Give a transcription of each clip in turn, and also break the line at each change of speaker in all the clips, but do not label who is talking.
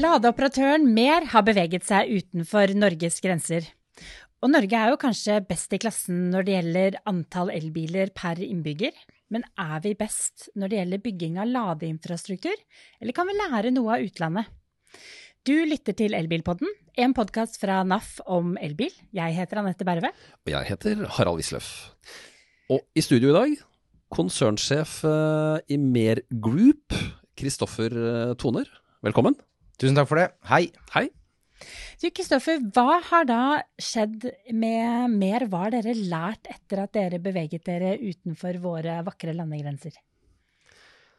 Ladeoperatøren Mer har beveget seg utenfor Norges grenser. Og Norge er jo kanskje best i klassen når det gjelder antall elbiler per innbygger. Men er vi best når det gjelder bygging av ladeinfrastruktur, eller kan vi lære noe av utlandet? Du lytter til Elbilpodden, en podkast fra NAF om elbil. Jeg heter Anette Berve.
Og jeg heter Harald Wisløff. Og i studio i dag, konsernsjef eh, i Mer Group, Kristoffer eh, Toner. Velkommen.
Tusen takk for det. Hei.
Hei.
Du Kristoffer, hva har da skjedd med Mer? Hva har dere lært etter at dere beveget dere utenfor våre vakre landegrenser?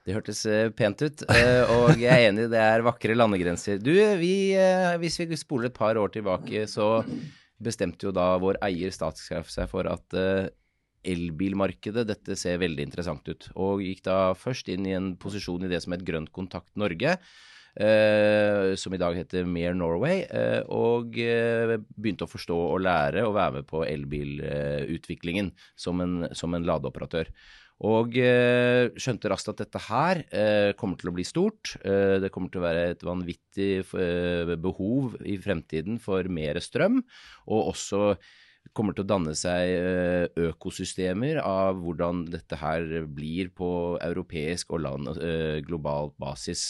Det hørtes eh, pent ut, eh, og jeg er enig, det er vakre landegrenser. Du, vi, eh, hvis vi spoler et par år tilbake, så bestemte jo da vår eier Statskraft seg for at elbilmarkedet, dette ser veldig interessant ut. Og gikk da først inn i en posisjon i det som het Grønt Kontakt Norge. Uh, som i dag heter Mere Norway, uh, og uh, begynte å forstå og lære å være med på elbilutviklingen som, som, en ladeoperatør. Og skjønte raskt at dette her kommer til å bli stort. det kommer til å være et vanvittig behov i fremtiden for mer strøm, og også kommer til å danne seg økosystemer av hvordan dette her blir på europeisk og land, global basis.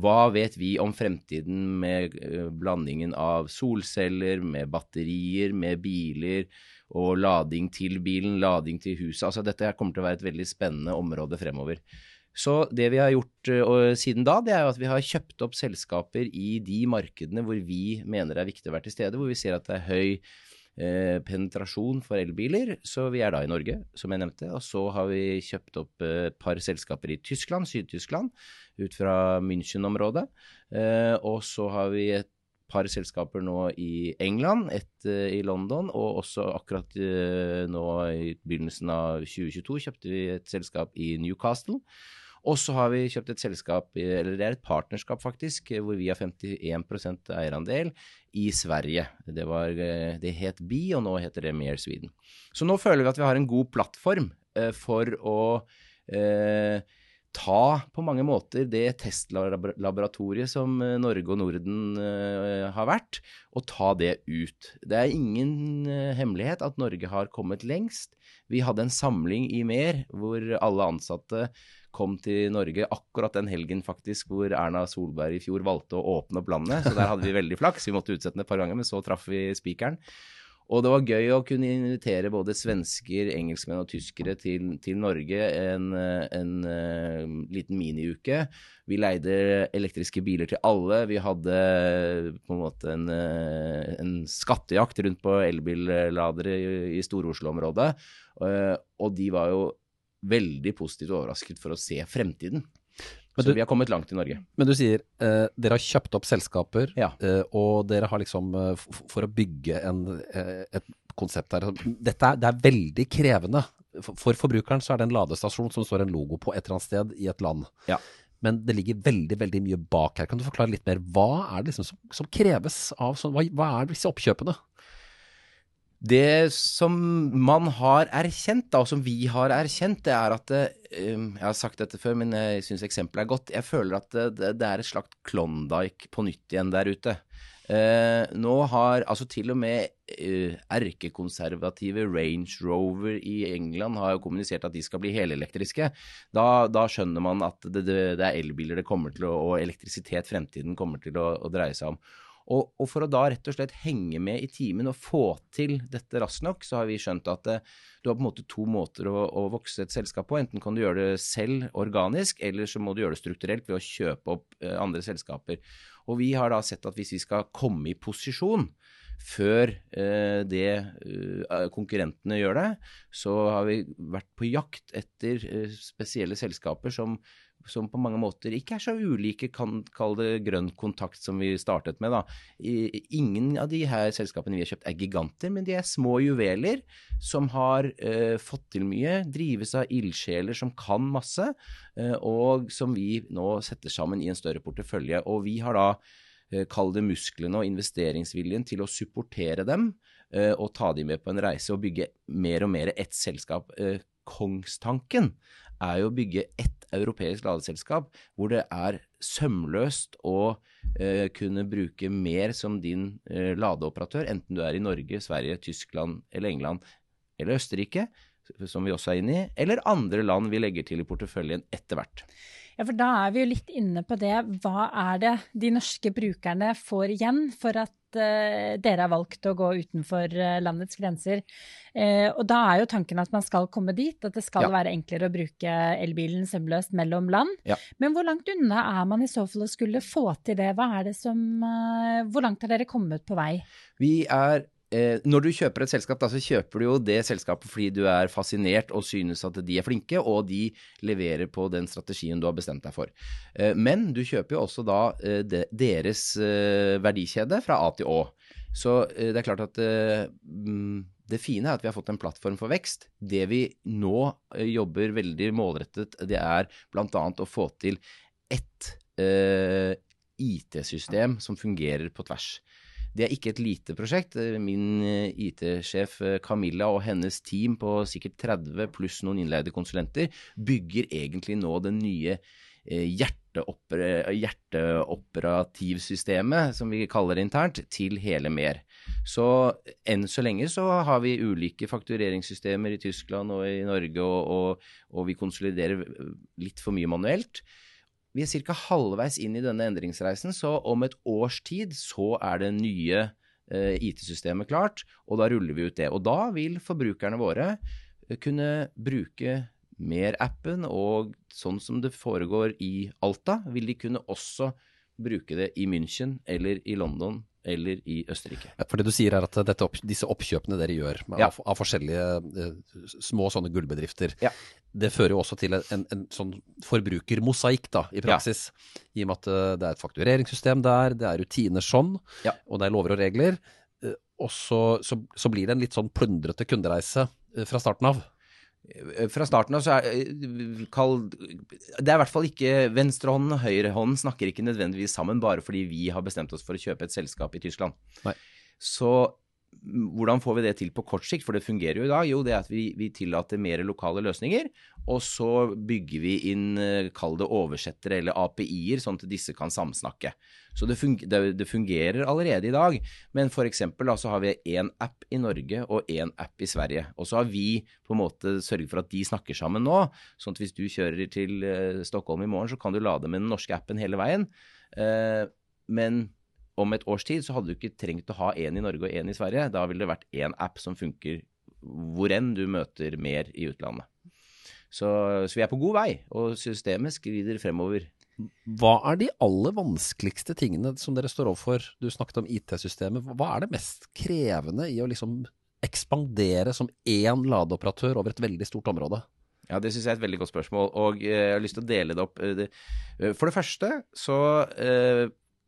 Hva vet vi om fremtiden med eh, blandingen av solceller, med batterier, med biler og lading til bilen, lading til huset? Altså dette kommer til å være et veldig spennende område fremover. Så det vi har gjort uh, siden da, det er jo at vi har kjøpt opp selskaper i de markedene hvor vi mener det er viktig å være til stede, hvor vi ser at det er høy uh, penetrasjon for elbiler. Så vi er da i Norge, som jeg nevnte. Og så har vi kjøpt opp et par selskaper i Tyskland, Syd-Tyskland, ut fra München-området. Eh, og så har vi et par selskaper nå i England, ett uh, i London, og også akkurat uh, nå i begynnelsen av 2022 kjøpte vi et selskap i Newcastle. Og så har vi kjøpt et selskap, eller det er et partnerskap faktisk, hvor vi har 51% eierandel i Sverige. Det, var, det het Bi, og nå heter det Mere Sweden. Så nå føler vi at vi har en god plattform eh, for å ta på mange måter det testlaboratoriet som eh, Norge og Norden uh, har vært, og ta det ut. Det er ingen uh, hemmelighet at Norge har kommet lengst. Vi hadde en samling i Mer hvor alle ansatte kom til Norge akkurat den helgen faktisk hvor Erna Solberg i fjor valgte å åpne opp landet. Så der hadde vi veldig flaks. Vi måtte utsette den et par ganger, men så traff vi spikeren. Og det var gøy å kunne invitere både svensker, engelskmenn og tyskere til, til Norge en, en en liten miniuke. Vi leide elektriske biler til alle. Vi hadde på en måte en, uh, en skattejakt rundt på elbilladere i, i Stor-Oslo-området. Uh, og de var jo veldig positivt overrasket for å se fremtiden. Men så vi har kommet langt i Norge.
Men du sier eh, dere har kjøpt opp selskaper,
ja.
eh, og dere har liksom for, For å bygge en, eh, et konsept her Dette er, det er veldig krevende. For, for, forbrukeren så er det en ladestasjon som står en logo på et eller annet sted i et land.
Ja.
Men det ligger veldig veldig mye bak her. Kan du forklare litt mer? Hva er det liksom som, som kreves av sånn, hva, hva er disse oppkjøpene?
Det som man har erkjent, da, og som vi har erkjent, det er at det, um, Jeg har sagt dette før, men jeg syns eksempelet er godt. Jeg føler at det, det er et slags Klondyke på nytt igjen der ute. Uh, nå har altså til og med erkekonservative Range Rover i England har jo kommunisert at de skal bli helelektriske. Da, da skjønner man at det, det, det er elbiler det kommer til å, og elektrisitet fremtiden kommer til å, å dreie seg om. Og, og, for å da rett og slett henge med i timen og få til dette raskt nok, så har vi skjønt at det, eh, du har på en måte to måter å, å, vokse et selskap på. Enten kan du gjøre det selv organisk, eller så må du gjøre det strukturelt ved å kjøpe opp eh, andre selskaper. Og vi har da sett at hvis vi skal komme i posisjon før eh, det eh, konkurrentene gjør det, så har vi vært på jakt etter eh, spesielle selskaper som som på mange måter ikke er så ulike, kan kalle det grønn kontakt som vi startet med. da. Ingen av de her selskapene vi har kjøpt er giganter, men de er små juveler som har uh, fått til mye, drives av ildsjeler som kan masse, uh, og som vi nå setter sammen i en større portefølje. Og vi har da uh, kall det musklene og investeringsviljen til å supportere dem og ta dem med på en reise og bygge mer og mer ett selskap. Kongstanken er jo å bygge ett europeisk ladeselskap hvor det er sømløst å eh, kunne bruke mer som din eh, ladeoperatør, enten du er i Norge, Sverige, Tyskland eller England eller Østerrike, som vi også er inne i, eller andre land vi legger til i porteføljen etter hvert.
Ja, for da er vi jo litt inne på det. Hva er det de norske brukerne får igjen for at uh, dere har valgt å gå utenfor uh, landets grenser? Uh, og da er jo tanken at man skal komme dit, at det skal ja. være enklere å bruke elbilen sømløst mellom land.
Ja.
Men hvor langt unna er man i så fall å skulle få til det? Hva er det som, hvor langt har dere kommet på vei?
Vi er Eh, når du kjøper et selskap, da, så kjøper du jo det selskapet fordi du er fascinert og synes at de er flinke, og de leverer på den strategien du har bestemt deg for. Eh, men du kjøper jo også da eh, de, deres eh, verdikjede fra A til Å. Så eh, det er klart at eh, mm, det fine er at vi har fått en plattform for vekst. Det vi nå jobber veldig målrettet, det er bl.a. å få til ett IT-system som fungerer på tvers. Det er ikke et lite prosjekt. Min eh, IT-sjef eh, Camilla og hennes team på sikkert 30 pluss noen innleide konsulenter bygger egentlig nå det nye eh, hjerteoperativsystemet, som vi kaller det internt, til hele mer. Så enn så lenge så har vi ulike faktureringssystemer i Tyskland og i Norge, og, og, og vi konsoliderer litt for mye manuelt vi er ca. halvveis inn i denne endringsreisen, så om et års tid så er det nye eh, IT-systemet klart, og da ruller vi ut det. Og da vil forbrukerne våre eh, kunne bruke mer appen, og sånn som det foregår i Alta, vil de kunne også bruke det i München eller i London eller i Østerrike.
Ja, for det du sier er at opp, disse oppkjøpene dere gjør med, ja. av, av, forskjellige uh, små sånne gullbedrifter,
ja
det fører jo også til en, en sånn forbrukermosaikk da, i praksis. I og med at eh, det er et faktureringssystem der, det er rutiner sånn, og det er lover og regler. Eh, og så, så, så, blir det en litt sånn plundrete kundereise eh, fra starten av.
Fra starten av så er kall, Det er i hvert fall ikke venstrehånden og høyrehånden snakker ikke nødvendigvis sammen bare fordi vi har bestemt oss for å kjøpe et selskap i Tyskland.
Nei.
Så hvordan får vi det til på kort sikt? For det fungerer jo i dag. Jo, det er at vi, vi tillater mer lokale løsninger. Og så bygger vi inn, eh, kall det oversettere eller API-er, sånn at disse kan samsnakke. Så det, funger, det, fungerer allerede i dag. Men f.eks. så har vi én app i Norge og én app i Sverige. Og så har vi på en måte sørget for at de snakker sammen nå. Sånn at hvis du kjører til uh, Stockholm i morgen, så kan du lade med den norske appen hele veien. Uh, men om et års tid så hadde du ikke trengt å ha én i Norge og én i Sverige. Da ville det vært én app som funker hvor enn du møter mer i utlandet. Så, så, vi er på god vei, og systemet skrider fremover.
Hva er de aller vanskeligste tingene som dere står overfor? Du snakket om IT-systemet. Hva er det mest krevende i å liksom ekspandere som én ladeoperatør over et veldig stort område?
Ja, Det syns jeg er et veldig godt spørsmål, og eh, jeg har lyst til å dele det opp. Eh, eh, for det første så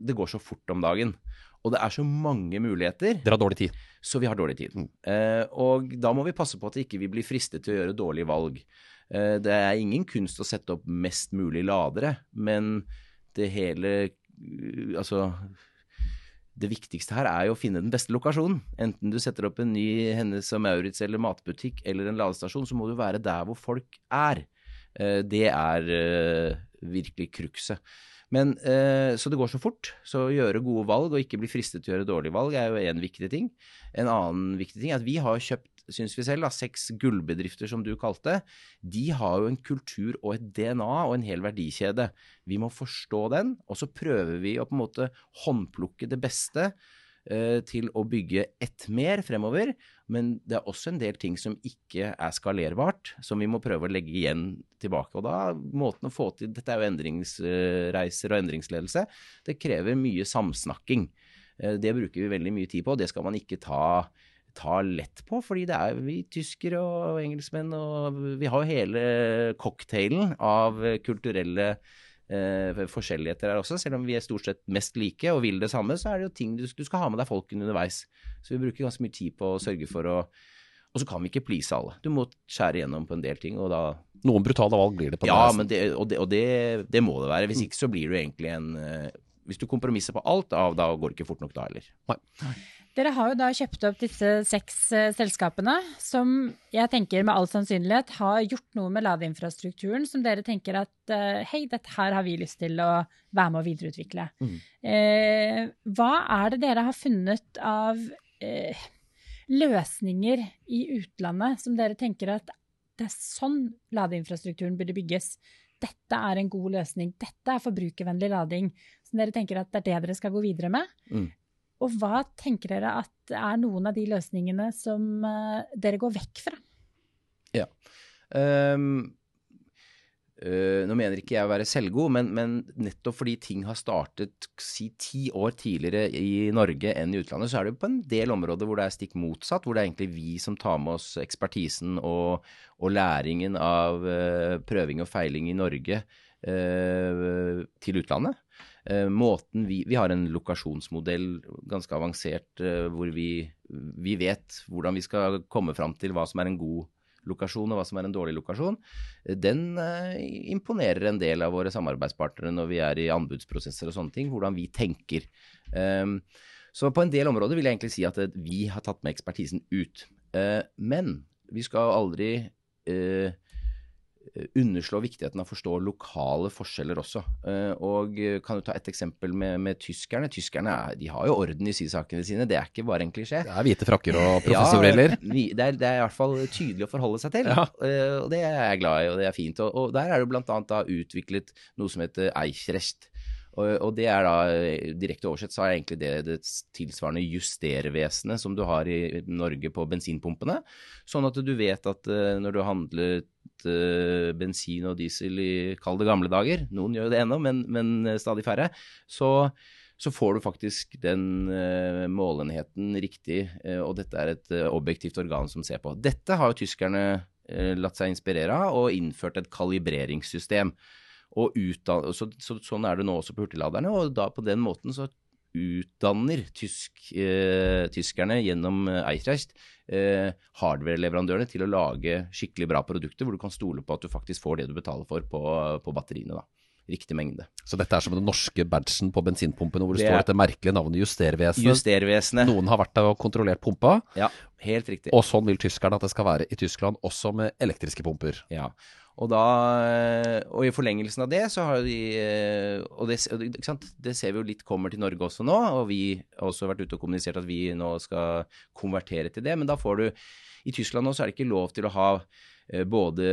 det går så fort om dagen. Og det er så mange muligheter.
Dere har dårlig tid.
Så vi har dårlig tid. Mm. Eh, og da må vi passe på at ikke vi ikke blir fristet til å gjøre dårlige valg. Eh, det er ingen kunst å sette opp mest mulig ladere, men det hele Altså det viktigste her er jo å finne den beste lokasjonen. Enten du setter opp en ny Hennes og Maurits eller matbutikk eller en ladestasjon, så må du være der hvor folk er. Eh, det er eh, virkelig krukset. Men, eh, så det går så fort. Så å gjøre gode valg og ikke bli fristet til å gjøre dårlige valg er jo en viktig ting. En annen viktig ting er at vi har kjøpt syns vi selv, da, seks gullbedrifter, som du kalte. De har jo en kultur og et DNA og en hel verdikjede. Vi må forstå den, og så prøver vi å på en måte håndplukke det beste til å bygge ett mer fremover. Men det er også en del ting som ikke er skalerbart, som vi må prøve å legge igjen tilbake. Og da, måten å få til, Dette er jo endringsreiser og endringsledelse. Det krever mye samsnakking. Eh, det bruker vi veldig mye tid på, og det skal man ikke ta, ta lett på. Fordi det er vi tyskere og engelskmenn, og vi har jo hele cocktailen av kulturelle eh, forskjelligheter her også. Selv om vi er stort sett mest like og vil det samme, så er det jo ting du, du skal ha med deg folkene underveis. Så vi bruker ganske mye tid på å sørge for å Og så kan vi ikke please alle. Du må skjære igjennom på en del ting, og da
Noen brutale valg blir det på
Ja, men det, og, det, og det, det, må det være. Hvis ikke så blir du egentlig en uh, Hvis du kompromisser på alt, da, da går det ikke fort nok da heller.
Nei.
Dere har jo da kjøpt opp disse seks eh, selskapene, som jeg tenker med all sannsynlighet har gjort noe med ladeinfrastrukturen som dere tenker at eh, hei, dette her har vi lyst til å være med å videreutvikle.
Mm.
Eh, hva er det dere har funnet av eh, løsninger i utlandet som dere tenker at det er sånn ladeinfrastrukturen burde bygges? Dette er en god løsning. Dette er forbrukervennlig lading. Som dere tenker at det er det dere skal gå videre med.
Mm.
Og hva tenker dere at er noen av de løsningene som eh, dere går vekk fra?
Ja. Um, uh, nå mener ikke jeg å være selvgod, men, men nettopp fordi ting har startet si ti år tidligere i Norge enn i utlandet, så er det jo på en del områder hvor det er stikk motsatt. Hvor det er egentlig vi som tar med oss ekspertisen og, og læringen av uh, prøving og feiling i Norge uh, til utlandet. Eh, måten vi, vi har en lokasjonsmodell, ganske avansert, eh, hvor vi, vi vet hvordan vi skal komme fram til hva som er en god lokasjon og hva som er en dårlig lokasjon. Eh, Den imponerer en del av våre samarbeidspartnere når vi er i anbudsprosesser og sånne ting, hvordan vi tenker. Um, så på en del områder vil jeg egentlig si at vi har tatt med ekspertisen ut. Men vi skal aldri underslå viktigheten av å forstå lokale forskjeller også. Eh, og eh, kan du ta et eksempel med, med tyskerne? Tyskerne er, de har jo orden i sysakene sine, det er ikke bare en klisjé.
Det er hvite frakker og professorbriller.
Ja, det, er, det er i hvert fall tydelig å forholde seg til,
Ja.
Eh, og det er jeg glad i, og det er fint. Og, og der er det annet da utviklet noe som heter Eichrecht. Og, og det er da, eh, direkte oversett, så er egentlig det det tilsvarende justervesenet som du har i Norge på bensinpumpene. Sånn at du vet at eh, når du har handlet eh, bensin og diesel i, kall det gamle dager, noen gjør det ennå, men, men stadig færre, så så får du faktisk den uh, målenheten riktig, uh, og dette er et uh, objektivt organ som ser på. Dette har jo tyskerne latt seg inspirere av og innført et kalibreringssystem. Og utdan så, så, sånn er det nå også på hurtigladerne, og da på den måten så utdanner tysk, eh, tyskerne gjennom Eichreist Eichrecht eh, hardware-leverandørene til å lage skikkelig bra produkter hvor du kan stole på at du faktisk får det du betaler for på, på batteriene. da. Riktig mengde.
Så dette er som den norske badgen på bensinpumpen hvor det,
Det
står dette merkelige navnet Justervesenet.
Justervesenet.
Noen har vært der og kontrollert pumpa,
Ja, helt riktig.
og sånn vil tyskerne at det skal være i Tyskland, også med elektriske pumper.
Ja, og da Og i forlengelsen av det så har de eh, Og det, det- ser vi jo litt kommer til Norge også nå, og vi har også vært ute og kommunisert at vi nå skal konvertere til det. Men da får du I Tyskland nå så er det ikke lov til å ha eh, både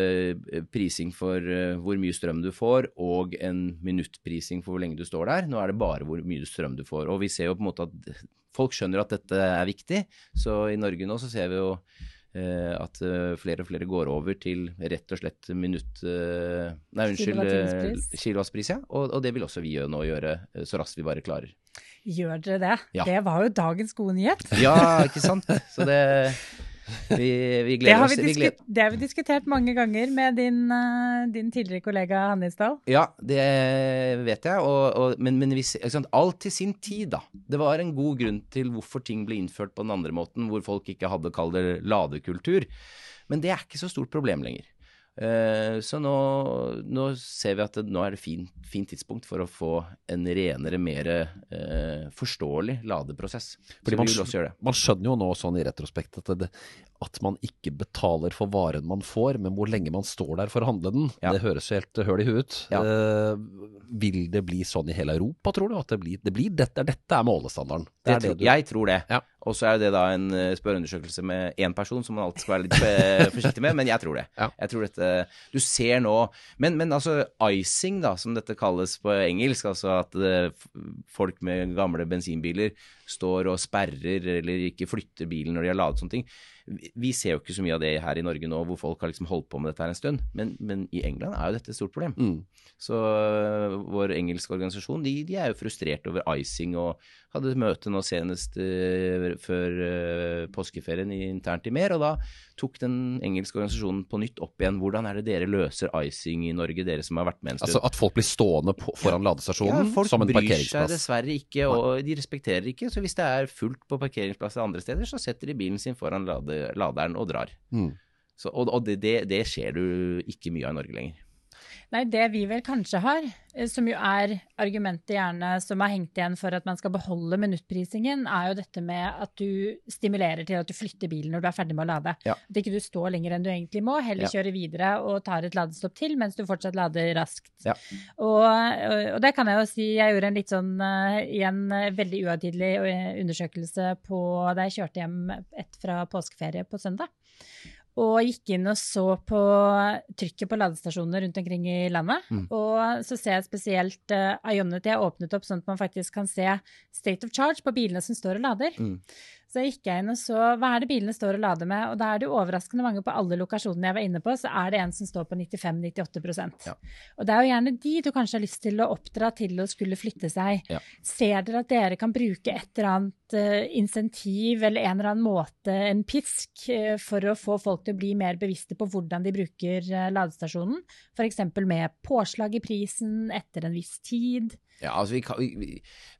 eh, prising for eh, hvor mye strøm du får, og en minuttprising for hvor lenge du står der. Nå er det bare hvor mye strøm du får. Og vi ser jo på en måte at folk skjønner at dette er viktig. Så i Norge nå så ser vi jo eh, at eh, flere og flere går over til rett og slett minutt... eh, nei, unnskyld. eh, Kilowattpris, ja. Og, og det vil også vi nå gjøre eh, så raskt vi bare klarer.
Gjør dere det?
Ja.
Det var jo dagens gode nyhet.
Ja, ikke sant? Så det Vi, vi
Det
gleder oss.
vi
gleder,
det har vi diskutert mange ganger med din, eh, din tidligere kollega Hannisdal.
Ja, det vet jeg, og, og, men, men hvis, alt til sin tid, da. Det var en god grunn til hvorfor ting ble innført på den andre måten, hvor folk ikke hadde kall det ladekultur. Men det er ikke så stort problem lenger. Eh, så nå, nå ser vi at det, nå er det fint, fint tidspunkt for å få en renere, mer eh, forståelig ladeprosess.
Fordi man. Man skjønner jo nå sånn i retrospekt at, det, at man ikke betaler for varen man får, men hvor lenge man står der for å handle den.
Ja.
Det høres helt høl i huet ut.
Ja.
Eh, vil det bli sånn i hele Europa, tror du? At det blir, det blir dette, dette er målestandarden? Det er det du,
Jeg tror det.
Ja.
Og så er det da en eh, spørreundersøkelse med én person, som man alltid skal være litt eh, forsiktig med, men jeg tror det.
Ja.
Jeg tror dette Du ser nå men, men altså icing, da, som dette kalles på engelsk, altså at eh, folk med gamle bensinbiler står og sperrer eller ikke flytter bilen når de har ladet sånne ting. Vi- ser jo ikke så mye av det her i Norge nå, hvor folk har liksom holdt på med dette her en stund. Men, men i England er jo dette et stort problem.
Mm.
Så øh, vår engelske organisasjon de, de er jo frustrert over icing og hadde et møte nå senest uh, før uh, påskeferien internt i Mer, og da tok den engelske organisasjonen på nytt opp igjen. Hvordan er det dere løser icing i Norge, dere som har vært med en stund?
Altså At folk blir stående på, foran ladestasjonen
ja,
som en parkeringsplass?
Folk bryr seg dessverre ikke, og de respekterer ikke. Så hvis det er fullt på parkeringsplasser andre steder, så setter de bilen sin foran lade, laderen og drar.
Mm.
Så, og og det, det, det skjer du ikke mye av i Norge lenger.
Nei, det vi vel kanskje har, eh, som jo er argumentet gjerne som har hengt igjen for at man skal beholde minuttprisingen, er jo dette med at du stimulerer til at du flytter bilen når du er ferdig med å lade.
Ja.
At ikke du står lenger enn du egentlig må, heller
Ja.
kjører videre og tar et ladestopp til mens du fortsatt lader raskt.
Ja.
Og, og det kan jeg jo si, jeg gjorde en litt sånn eh, igjen eh, veldig uhøytidelig undersøkelse på da jeg kjørte hjem et fra påskeferie på søndag. Og gikk inn og så på trykket på ladestasjoner rundt omkring i landet.
Mm.
Og så ser jeg spesielt uh, Ionity er åpnet opp sånn at man faktisk kan se state of charge på bilene som står og lader.
Mm.
Så gikk jeg inn og så hva er det bilene står og lader med, og da er det jo overraskende mange på alle lokasjonene jeg var inne på, så er det en som står på 95-98
Ja.
Og det er jo gjerne de du kanskje har lyst til å oppdra til å skulle flytte seg.
Ja.
Ser dere at dere kan bruke et eller annet uh, insentiv eller en eller annen måte, en pisk, uh, for å få folk til å bli mer bevisste på hvordan de bruker uh, ladestasjonen? F.eks. med påslag i prisen etter en viss tid.
Ja, altså vi, vi,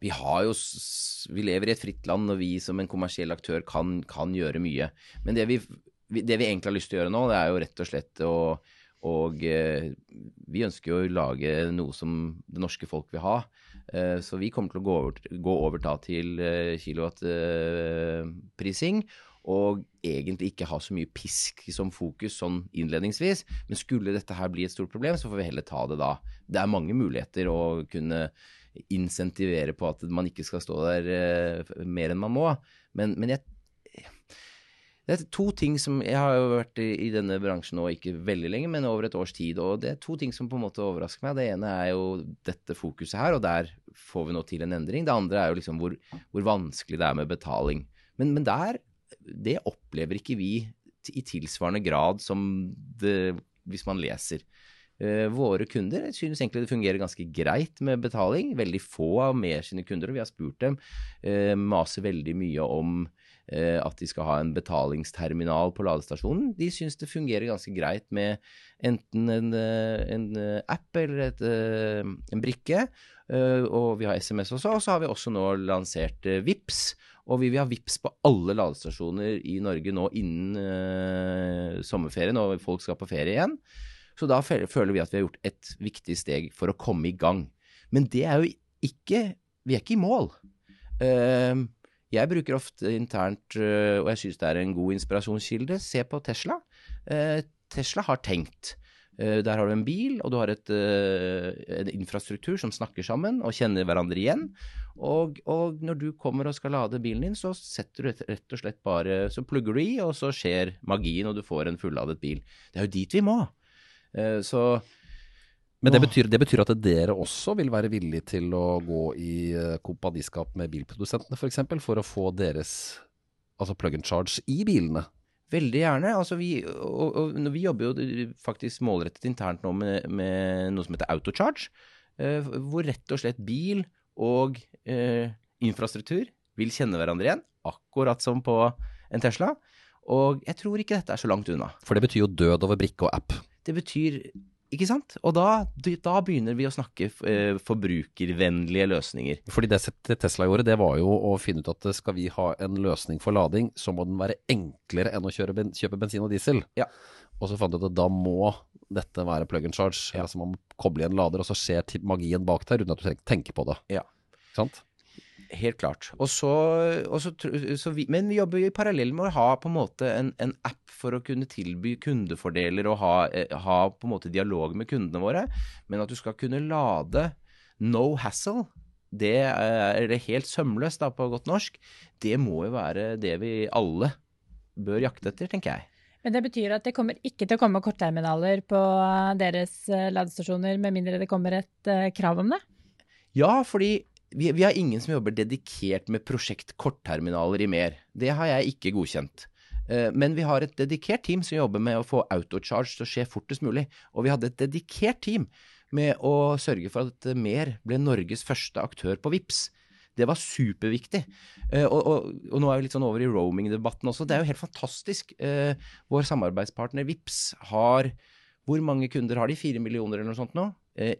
vi- har jo Vi lever i et fritt land, og vi som en kommersiell aktør kan, kan gjøre mye. Men det vi, det vi egentlig har lyst til å gjøre nå, det er jo rett og slett å Og eh, vi ønsker jo å lage noe som det norske folk vil ha. Eh, så vi kommer til å gå over, gå over til eh, kilowattprising. Og egentlig ikke ha så mye pisk som fokus sånn innledningsvis. Men skulle dette her bli et stort problem, så får vi heller ta det da. Det er mange muligheter å kunne insentivere på at man ikke skal stå der eh, mer enn man må. Men, men jeg det er to ting som Jeg har jo vært i, i denne bransjen nå ikke veldig lenge, men over et års tid. Og det er to ting som på en måte overrasker meg. Det ene er jo dette fokuset her, og der får vi nå til en endring. Det andre er jo liksom hvor, hvor vanskelig det er med betaling. Men, men der Det opplever ikke vi i tilsvarende grad som det, hvis man leser. Uh, våre kunder synes egentlig det fungerer ganske greit med betaling. Veldig få av mer sine kunder, og vi har spurt dem, uh, maser veldig mye om uh, at de skal ha en betalingsterminal på ladestasjonen. De synes det fungerer ganske greit med enten en, en app eller et, en brikke. Og vi har SMS også, og så har vi også nå lansert VIPS. Og vi vil ha VIPS på alle ladestasjoner i Norge nå innen eh, sommerferien, og folk skal på ferie igjen. Så da føler vi at vi har gjort et viktig steg for å komme i gang. Men det er jo ikke Vi er ikke i mål. Eh, jeg bruker ofte internt, øh, og jeg syns det er en god inspirasjonskilde, se på Tesla. Eh, Tesla har tenkt. Eh, Der har du en bil, og du har et, øh, en infrastruktur som snakker sammen og kjenner hverandre igjen. Og, og når du kommer og skal lade bilen din, så setter du rett- og slett bare Så plugger du i, og så skjer magien, og du får en fulladet bil. Det er jo dit vi må. Eh, Så
Men det betyr, det betyr at dere også vil være villige til å gå i eh, kompaniskap med bilprodusentene f.eks. For, eksempel, for å få deres altså plug and charge i bilene?
Veldig gjerne. Altså vi, og, og, vi jobber jo faktisk målrettet internt nå med, med noe som heter autocharge, eh, hvor rett og slett bil og eh, infrastruktur vil kjenne hverandre igjen, akkurat som på en Tesla. Og jeg tror ikke dette er så langt unna.
For det betyr jo død over brikke og app.
Det betyr Ikke sant? Og da, da begynner vi å snakke eh, forbrukervennlige løsninger.
Fordi det Tesla gjorde, det var jo å finne ut at eh, skal vi ha en løsning for lading, så må den være enklere enn å ben, kjøpe bensin og diesel.
Ja.
Og så fant du ut at da må dette være plug and charge.
Ja.
Altså man må koble i en lader, og så skjer magien bak der uten at du tenker på det.
Ja.
Ikke sant?
Helt klart. Og så, og så, så vi, men vi jobber jo i parallell med å ha på en måte en, en app for å kunne tilby kundefordeler og ha, eh, ha på en måte dialog med kundene våre. Men at du skal kunne lade no hassle, det er det helt sømløst da på godt norsk. Det må jo være det vi alle bør jakte etter, tenker jeg.
Men det betyr at det kommer ikke til å komme kortterminaler på deres eh, ladestasjoner, med mindre det kommer et eh, krav om det?
Ja, fordi vi, vi har ingen som jobber dedikert med prosjekt kortterminaler i mer. Det har jeg ikke godkjent. Eh, Men vi har et dedikert team som jobber med å få autocharge til å skje fortest mulig. Og vi hadde et dedikert team med å sørge for at Mer ble Norges første aktør på VIPS. Det var superviktig. Eh, Og, og, og nå er vi litt sånn over i roaming-debatten også. Det er jo helt fantastisk. Eh, Vår samarbeidspartner VIPS har Hvor mange kunder har de? Fire millioner eller noe sånt nå?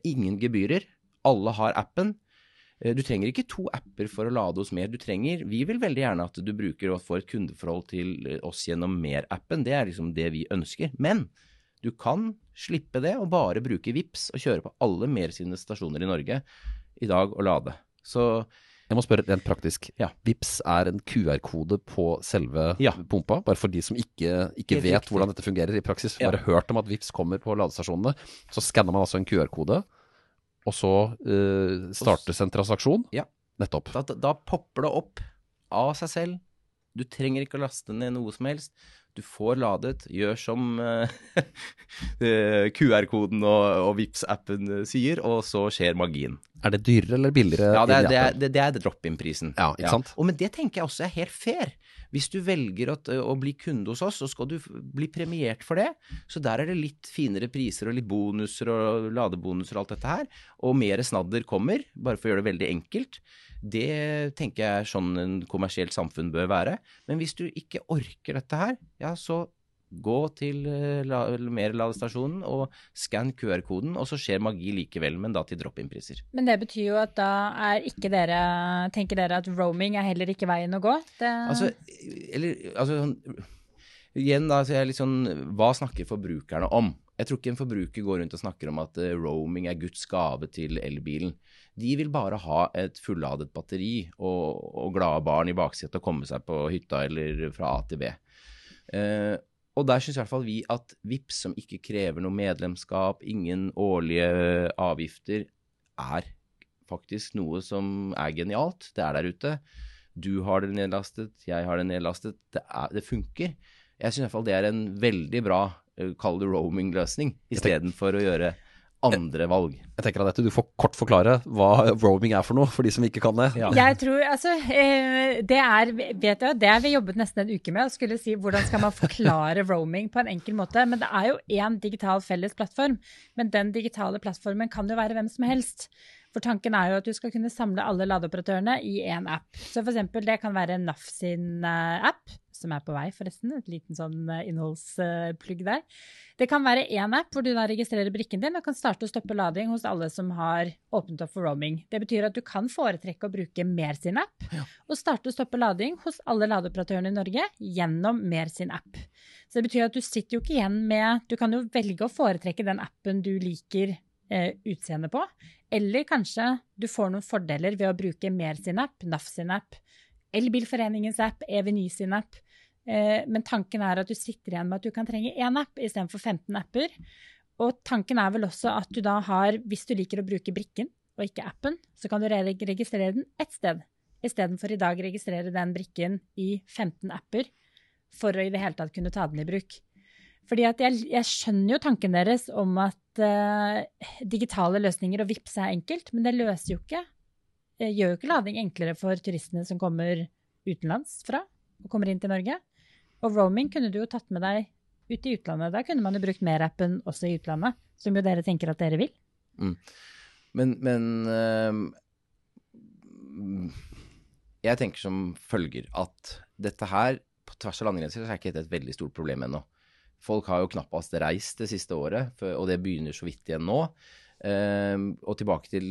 Ingen gebyrer. Alle har appen. Eh, Du trenger ikke to apper for å lade oss Mer. Du trenger, Vi vil veldig gjerne at du bruker og får et kundeforhold til eh, oss gjennom Mer-appen. Det er liksom det vi ønsker. Men Du kan slippe det og bare bruke VIPS og kjøre på alle mer sine stasjoner i Norge i dag og lade. Så
Jeg må spørre rent praktisk.
Ja.
Vips er en QR-kode på selve
Ja.
pumpa, bare for de som ikke, ikke vet hvordan dette fungerer i praksis.
Ja.
Bare hørt om at Vips kommer på ladestasjonene. Så skanner man altså en QR-kode, og så uh, startes en transaksjon.
Ja.
Nettopp.
da, da popper det opp av seg selv. Du trenger ikke å laste ned noe som helst. Du får ladet. Gjør som eh, eh, QR-koden og, og Vipps-appen eh, sier, og så skjer magien.
Er det dyrere eller billigere?
Ja, det er, det er,
appen?
det, er drop-in-prisen.
Ja, ikke sant?
Og men det tenker jeg også er helt fair. Hvis du velger å, å bli kunde hos oss, så skal du bli premiert for det. Så der er det litt finere priser og litt bonuser og ladebonuser og alt dette her. Og mer snadder kommer, bare for å gjøre det veldig enkelt. Det tenker jeg er sånn en kommersielt samfunn bør være. Men hvis du ikke orker dette her, ja, så gå til eh, la, mer ladestasjonen og skann QR-koden, og så skjer magi likevel, men da til drop-in-priser.
Men det betyr jo at da er ikke dere Tenker dere at roaming er heller ikke veien å gå? Det,
Altså, eller, altså sånn, Igjen da, så er litt sånn Hva snakker forbrukerne om? Jeg tror ikke en forbruker går rundt og snakker om at eh, roaming er Guds gave til elbilen. De vil bare ha et fulladet batteri og, og glade barn i baksetet og komme seg på hytta eller fra A til B. Eh, og der syns i hvert fall vi at VIPS, som ikke krever noe medlemskap, ingen årlige avgifter, er faktisk noe som er genialt. Det er der ute. Du har det nedlastet, jeg har det nedlastet. Det, er, det funker. Jeg syns i hvert fall det er en veldig bra, eh, kall det roaming-løsning, istedenfor å gjøre andre valg.
Jeg tenker at Du får kort forklare hva roaming er for noe, for de som ikke kan det.
Ja.
Jeg tror, altså, eh, det er, vet jeg, det har vi jobbet nesten en uke med, å skulle si hvordan skal man forklare roaming på en enkel måte. Men det er jo én digital felles plattform. Men den digitale plattformen kan jo være hvem som helst. For tanken er jo at du skal kunne samle alle ladeoperatørene i én app. Så for eksempel, det kan være NAF sin eh, app, som er på vei forresten, et liten sånn eh, innholdsplugg der. Det kan være én app hvor du da registrerer brikken din og kan starte og stoppe lading hos alle som har åpnet opp for roaming. Det betyr at du kan foretrekke å bruke Mer sin app og starte og stoppe lading hos alle ladeoperatørene i Norge gjennom Mer sin app. Så det betyr at du sitter jo ikke igjen med Du kan jo velge å foretrekke den appen du liker eh, utseendet på, eller kanskje du får noen fordeler ved å bruke Mer sin app, NAF sin app, Elbilforeningens app, Eveny sin app. Eh, men tanken er at du sitter igjen med at du kan trenge én app istedenfor 15 apper. Og tanken er vel også at du da har, hvis du liker å bruke brikken og ikke appen, så kan du registrere den ett sted, istedenfor i dag registrere den brikken i 15 apper for å i det hele tatt kunne ta den i bruk. Fordi jeg, jeg skjønner jo tanken deres om at uh, digitale løsninger og VIPS er enkelt, men det løser jo ikke Det Gjør jo ikke lading enklere for turistene som kommer utenlands fra og kommer inn til Norge. Og roaming kunne du jo tatt med deg ut i utlandet. Da kunne man jo brukt Mer-appen også i utlandet, som jo dere tenker at dere vil.
Men, men øh, Jeg tenker som følger at dette her, på tvers av landegrenser, er ikke dette et veldig stort problem ennå. Folk har jo knappast reist det siste året, og det begynner så vidt igjen nå. Uh, og tilbake til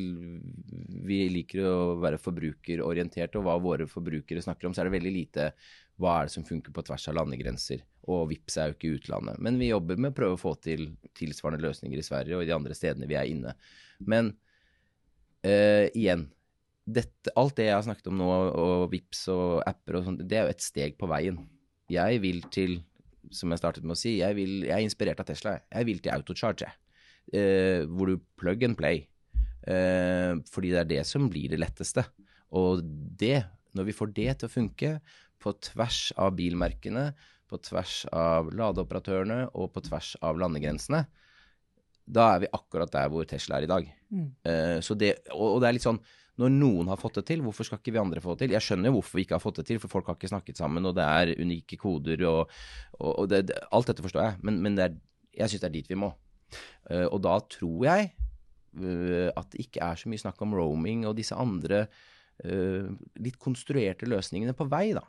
Vi liker å være forbrukerorienterte, og hva våre forbrukere snakker om, så er det veldig lite hva er det som funker på tvers av landegrenser. Og VIPS er jo ikke utlandet. Men vi jobber med å prøve å få til tilsvarende løsninger i Sverige og i de andre stedene vi er inne. Men eh, igjen, dette, alt det jeg har snakket om nå, og VIPS og apper og sånt, det er jo et steg på veien. Jeg vil til, som jeg startet med å si, jeg, vil, jeg er inspirert av Tesla. Jeg vil til autocharge. Eh, hvor du plug and play. Eh, fordi det er det som blir det letteste. Og det, når vi får det til å funke på tvers av bilmerkene, på tvers av ladeoperatørene og på tvers av landegrensene, da er vi akkurat der hvor Tesla er i dag. Eh, så det, og, og det er litt sånn når noen har fått det til, hvorfor skal ikke vi andre få det til? Jeg skjønner jo hvorfor vi ikke har fått det til, for folk har ikke snakket sammen, og det er unike koder, og, og, og det, alt dette forstår jeg, men, men det er, jeg syns det er dit vi må. Uh, og da tror jeg uh, at det ikke er så mye snakk om roaming og disse andre uh, litt konstruerte løsningene på vei, da.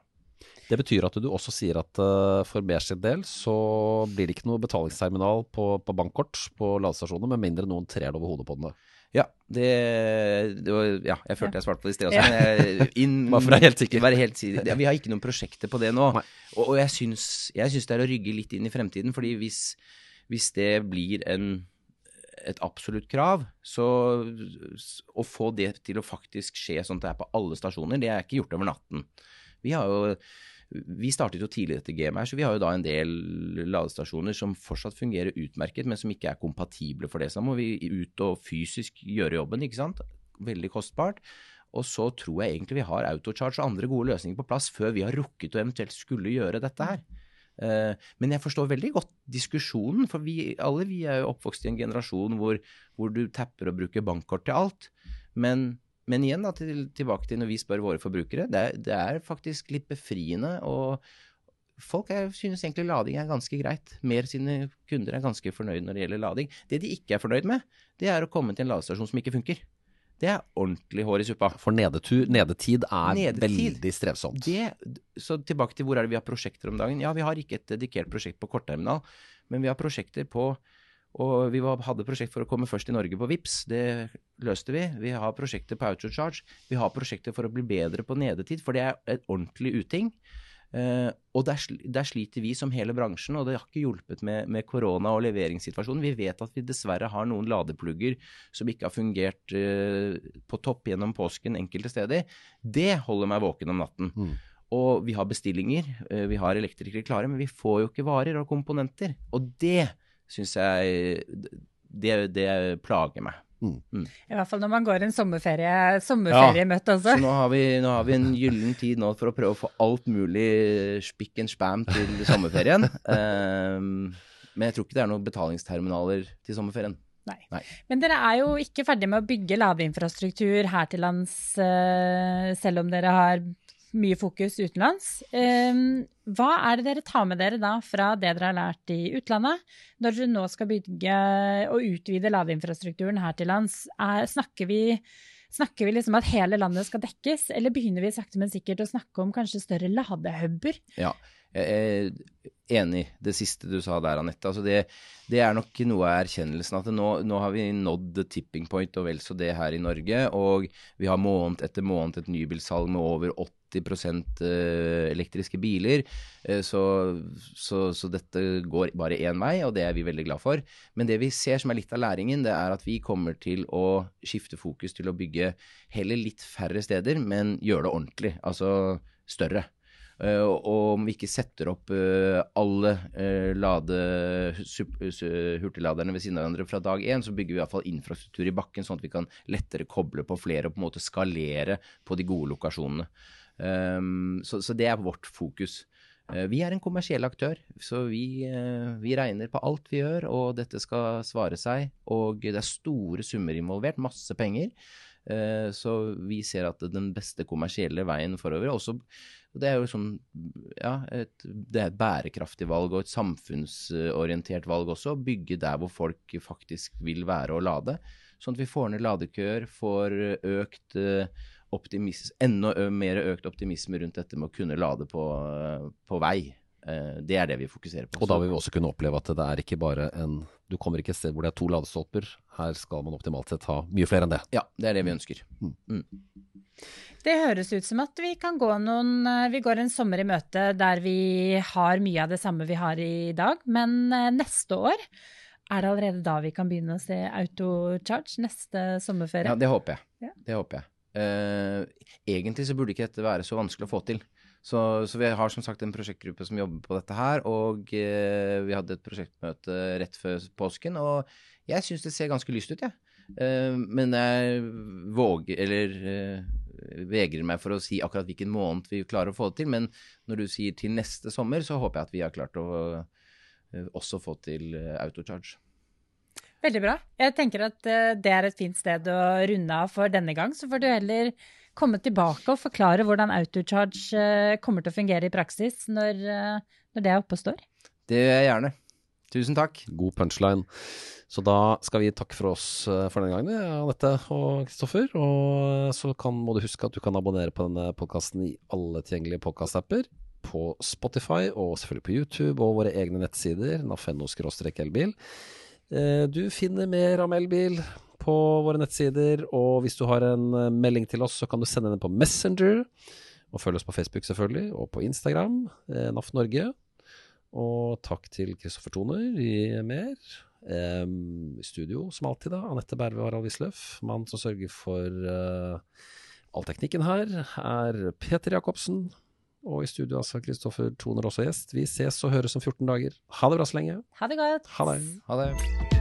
Det betyr at du også sier at eh, for Bers sin del så blir det ikke noe betalingsterminal på, på bankkort på ladestasjoner, med mindre noen trer det over hodet på den.
Ja, det, det var, ja, jeg følte jeg svarte på det i sted også. Jeg, inn,
Bare for å være helt sikker.
Være helt sikker. Ja, vi har ikke noen prosjekter på det nå. Og, og jeg, syns, jeg syns det er å rygge litt inn i fremtiden, fordi hvis, hvis det blir en, et absolutt krav, så å få det til å faktisk skje sånn at det er på alle stasjoner, det er ikke gjort over natten. Vi har jo vi startet jo tidlig dette gamet her, så vi har jo da en del ladestasjoner som fortsatt fungerer utmerket, men som ikke er kompatible for det. Så da må vi ut og fysisk gjøre jobben, ikke sant. Veldig kostbart. Og så tror jeg egentlig vi har autocharge og andre gode løsninger på plass før vi har rukket å eventuelt skulle gjøre dette her. Eh, men jeg forstår veldig godt diskusjonen, for vi alle vi er jo oppvokst i en generasjon hvor, hvor du tapper og bruker bankkort til alt. Men men igjen, da, til, tilbake til når vi spør våre forbrukere. Det er, det er faktisk litt befriende. og Folk er, synes egentlig lading er ganske greit. Mer sine kunder er ganske fornøyd når det gjelder lading. Det de ikke er fornøyd med, det er å komme til en ladestasjon som ikke funker. Det er ordentlig hår i suppa.
For nedetur, nedetid er nedetid. veldig strevsomt.
Det, så tilbake til hvor er det vi har prosjekter om dagen. Ja, vi har ikke et dedikert prosjekt på kortterminal, men vi har prosjekter på og vi hadde prosjekt for å komme først i Norge på VIPS. Det løste vi. Vi har prosjekter på Autocharge. Vi har prosjekter for å bli bedre på nedetid, for det er et ordentlig uting. Uh, og der, der, sliter vi som hele bransjen, og det har ikke hjulpet med, med korona og leveringssituasjonen. Vi vet at vi dessverre har noen ladeplugger som ikke har fungert uh, på topp gjennom påsken enkelte steder. Det holder meg våken om natten. Mm. Og vi har bestillinger, uh, vi har elektrikere klare, men vi får jo ikke varer og komponenter. Og det syns jeg det, det, plager meg.
Mm. Mm. I hvert fall når man går en sommerferie, sommerferiemøte ja, også.
Så nå har, vi, nå har, vi, en gyllen tid nå for å prøve å få alt mulig spikk and spam til sommerferien. um, men jeg tror ikke det er noen betalingsterminaler til sommerferien.
Nei. Nei. Men dere er jo ikke ferdig med å bygge ladeinfrastruktur her til lands, uh, selv om dere har mye fokus utenlands. Hva er det dere tar med dere da fra det dere har lært i utlandet, når dere nå skal bygge og utvide ladeinfrastrukturen her til lands? Er, snakker vi, snakker vi liksom at hele landet skal dekkes, eller begynner vi sakte, men sikkert å snakke om kanskje større ladehuber?
Ja, jeg er enig det siste du sa der, Anette. Altså det, det, er nok noe av erkjennelsen at nå, nå, har vi nådd tipping point og vel så det her i Norge. Og vi har måned etter måned et nybilsalg med over 80 eh, elektriske biler. Eh, så, så, så, dette går bare én vei, og det er vi veldig glad for. Men det vi ser som er litt av læringen, det er at vi kommer til å skifte fokus til å bygge heller litt færre steder, men gjøre det ordentlig. Altså større. Uh, og om vi ikke setter opp uh, alle uh, lade, hurtigladerne ved siden av hverandre fra dag én, så bygger vi iallfall infrastruktur i bakken, sånn at vi kan lettere koble på flere og på en måte skalere på de gode lokasjonene. Så, så, det er vårt fokus. vi er en kommersiell aktør, så vi, vi, regner på alt vi gjør, og dette skal svare seg. Og det er store summer involvert, masse penger. Så vi ser at den beste kommersielle veien forover også det er jo sånn, ja, et, det er et bærekraftig valg og et samfunnsorientert valg også. Å bygge der hvor folk faktisk vil være og lade. Sånn at vi får ned ladekøer, får økt eh, optimisme, enda mer økt optimisme rundt dette med å kunne lade på, på vei. Eh, det er det vi fokuserer på.
Og da vil vi også kunne oppleve at det er ikke bare en Du kommer ikke et sted hvor det er to ladestolper. Her skal man optimalt sett ha mye flere enn det.
Ja, det er det vi ønsker. Mm. Mm.
Det høres ut som at vi kan gå noen eh, Vi går en sommer i møte der vi har mye av det samme vi har i dag, men eh, neste år er det allerede da vi kan begynne å se autocharge neste sommerferie?
Ja, det håper jeg. Ja. Det håper jeg. Uh, egentlig så burde ikke dette være så vanskelig å få til. Så, så, vi har som sagt en prosjektgruppe som jobber på dette her, og eh, vi hadde et prosjektmøte rett før påsken, og jeg syns det ser ganske lyst ut, jeg. Ja. Eh, men jeg våger, eller vegrer meg for å si akkurat hvilken måned vi klarer å få det til. Men når du sier til neste sommer, så håper jeg at vi har klart å uh, også få til uh, autocharge.
Veldig bra. Jeg tenker at uh, det er et fint sted å runde av for denne gang. Så får du heller komme tilbake og forklare hvordan autocharge kommer til å fungere i praksis når, når det er oppe og står.
Det gjør jeg gjerne. Tusen takk.
God punchline. Så da skal vi takke for oss eh, for denne gangen, Anette og Kristoffer. Og så kan, må du huske at du kan abonnere på denne podkasten i alle tilgjengelige podkastapper. På Spotify og selvfølgelig på YouTube og våre egne nettsider, nafenno-elbil. Eh, du finner mer om elbil på våre nettsider, og hvis du har en eh, melding til oss, så kan du sende den på Messenger. Og følg oss på Facebook selvfølgelig, og på Instagram, NAF Norge. Og takk til Kristoffer Toner i Mer. Eh, I studio, som alltid, da. Anette Berve og Harald Wisløff. Mannen som sørger for eh, all teknikken her, er Peter Jacobsen. Og i studio altså Kristoffer Toner også gjest. Vi ses og høres om 14 dager. Ha det bra så lenge.
Ha det godt.
Ha det.
Ha det.